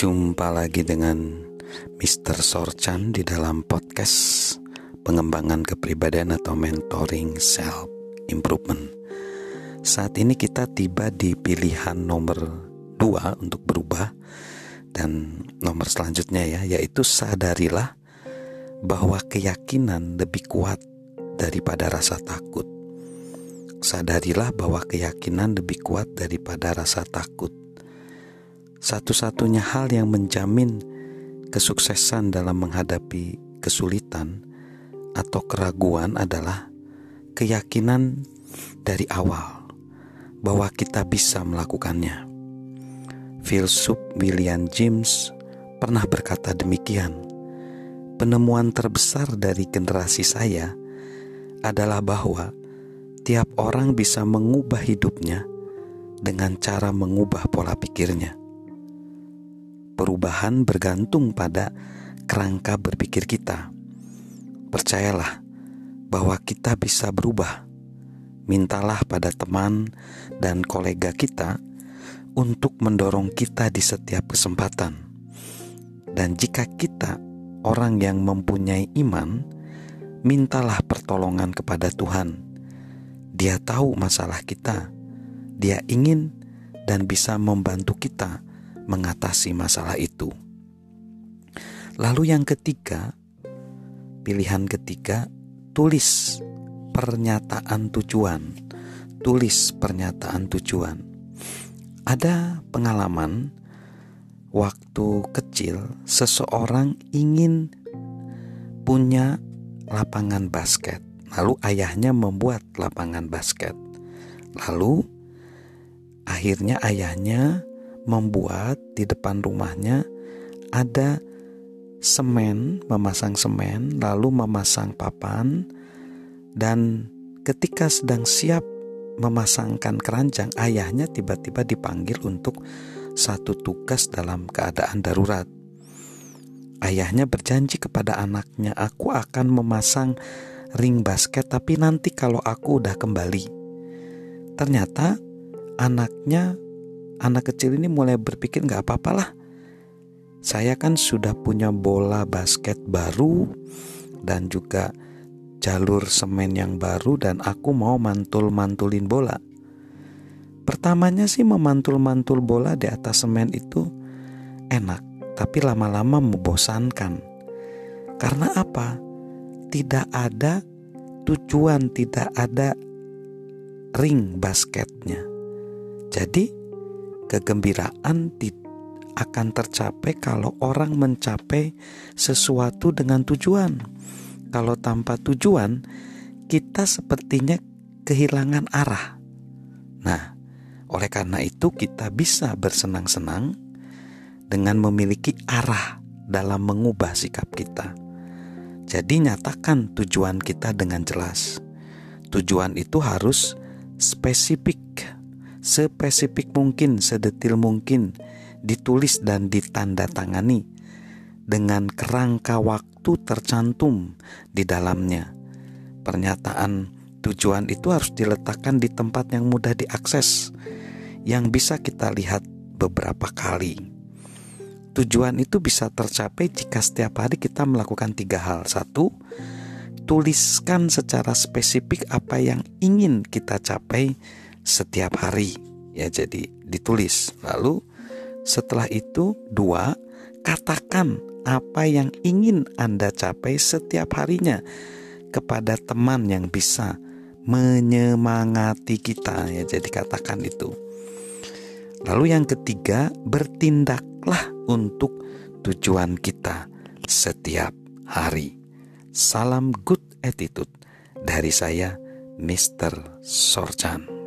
Jumpa lagi dengan Mr. Sorchan di dalam podcast pengembangan kepribadian atau mentoring self improvement. Saat ini kita tiba di pilihan nomor dua untuk berubah dan nomor selanjutnya ya yaitu sadarilah bahwa keyakinan lebih kuat daripada rasa takut. Sadarilah bahwa keyakinan lebih kuat daripada rasa takut. Satu-satunya hal yang menjamin kesuksesan dalam menghadapi kesulitan atau keraguan adalah keyakinan dari awal bahwa kita bisa melakukannya. Filsuf William James pernah berkata demikian. Penemuan terbesar dari generasi saya adalah bahwa tiap orang bisa mengubah hidupnya dengan cara mengubah pola pikirnya perubahan bergantung pada kerangka berpikir kita. Percayalah bahwa kita bisa berubah. Mintalah pada teman dan kolega kita untuk mendorong kita di setiap kesempatan. Dan jika kita orang yang mempunyai iman, mintalah pertolongan kepada Tuhan. Dia tahu masalah kita. Dia ingin dan bisa membantu kita mengatasi masalah itu. Lalu, yang ketiga, pilihan ketiga, tulis pernyataan tujuan. Tulis pernyataan tujuan. Ada pengalaman waktu kecil, seseorang ingin punya lapangan basket. Lalu ayahnya membuat lapangan basket. Lalu akhirnya ayahnya membuat di depan rumahnya ada semen, memasang semen, lalu memasang papan, dan ketika sedang siap memasangkan keranjang, ayahnya tiba-tiba dipanggil untuk satu tugas dalam keadaan darurat. Ayahnya berjanji kepada anaknya, "Aku akan memasang ring basket, tapi nanti kalau aku udah kembali." Ternyata anaknya anak kecil ini mulai berpikir nggak apa-apalah. Saya kan sudah punya bola basket baru dan juga jalur semen yang baru dan aku mau mantul-mantulin bola. Pertamanya sih memantul-mantul bola di atas semen itu enak, tapi lama-lama membosankan. Karena apa? Tidak ada tujuan, tidak ada ring basketnya. Jadi Kegembiraan akan tercapai kalau orang mencapai sesuatu dengan tujuan. Kalau tanpa tujuan, kita sepertinya kehilangan arah. Nah, oleh karena itu, kita bisa bersenang-senang dengan memiliki arah dalam mengubah sikap kita. Jadi, nyatakan tujuan kita dengan jelas. Tujuan itu harus spesifik spesifik mungkin, sedetil mungkin, ditulis dan ditandatangani dengan kerangka waktu tercantum di dalamnya. Pernyataan tujuan itu harus diletakkan di tempat yang mudah diakses, yang bisa kita lihat beberapa kali. Tujuan itu bisa tercapai jika setiap hari kita melakukan tiga hal. Satu, tuliskan secara spesifik apa yang ingin kita capai setiap hari. Ya jadi ditulis. Lalu setelah itu dua katakan apa yang ingin Anda capai setiap harinya kepada teman yang bisa menyemangati kita. Ya jadi katakan itu. Lalu yang ketiga bertindaklah untuk tujuan kita setiap hari. Salam good attitude dari saya Mr. Sorchan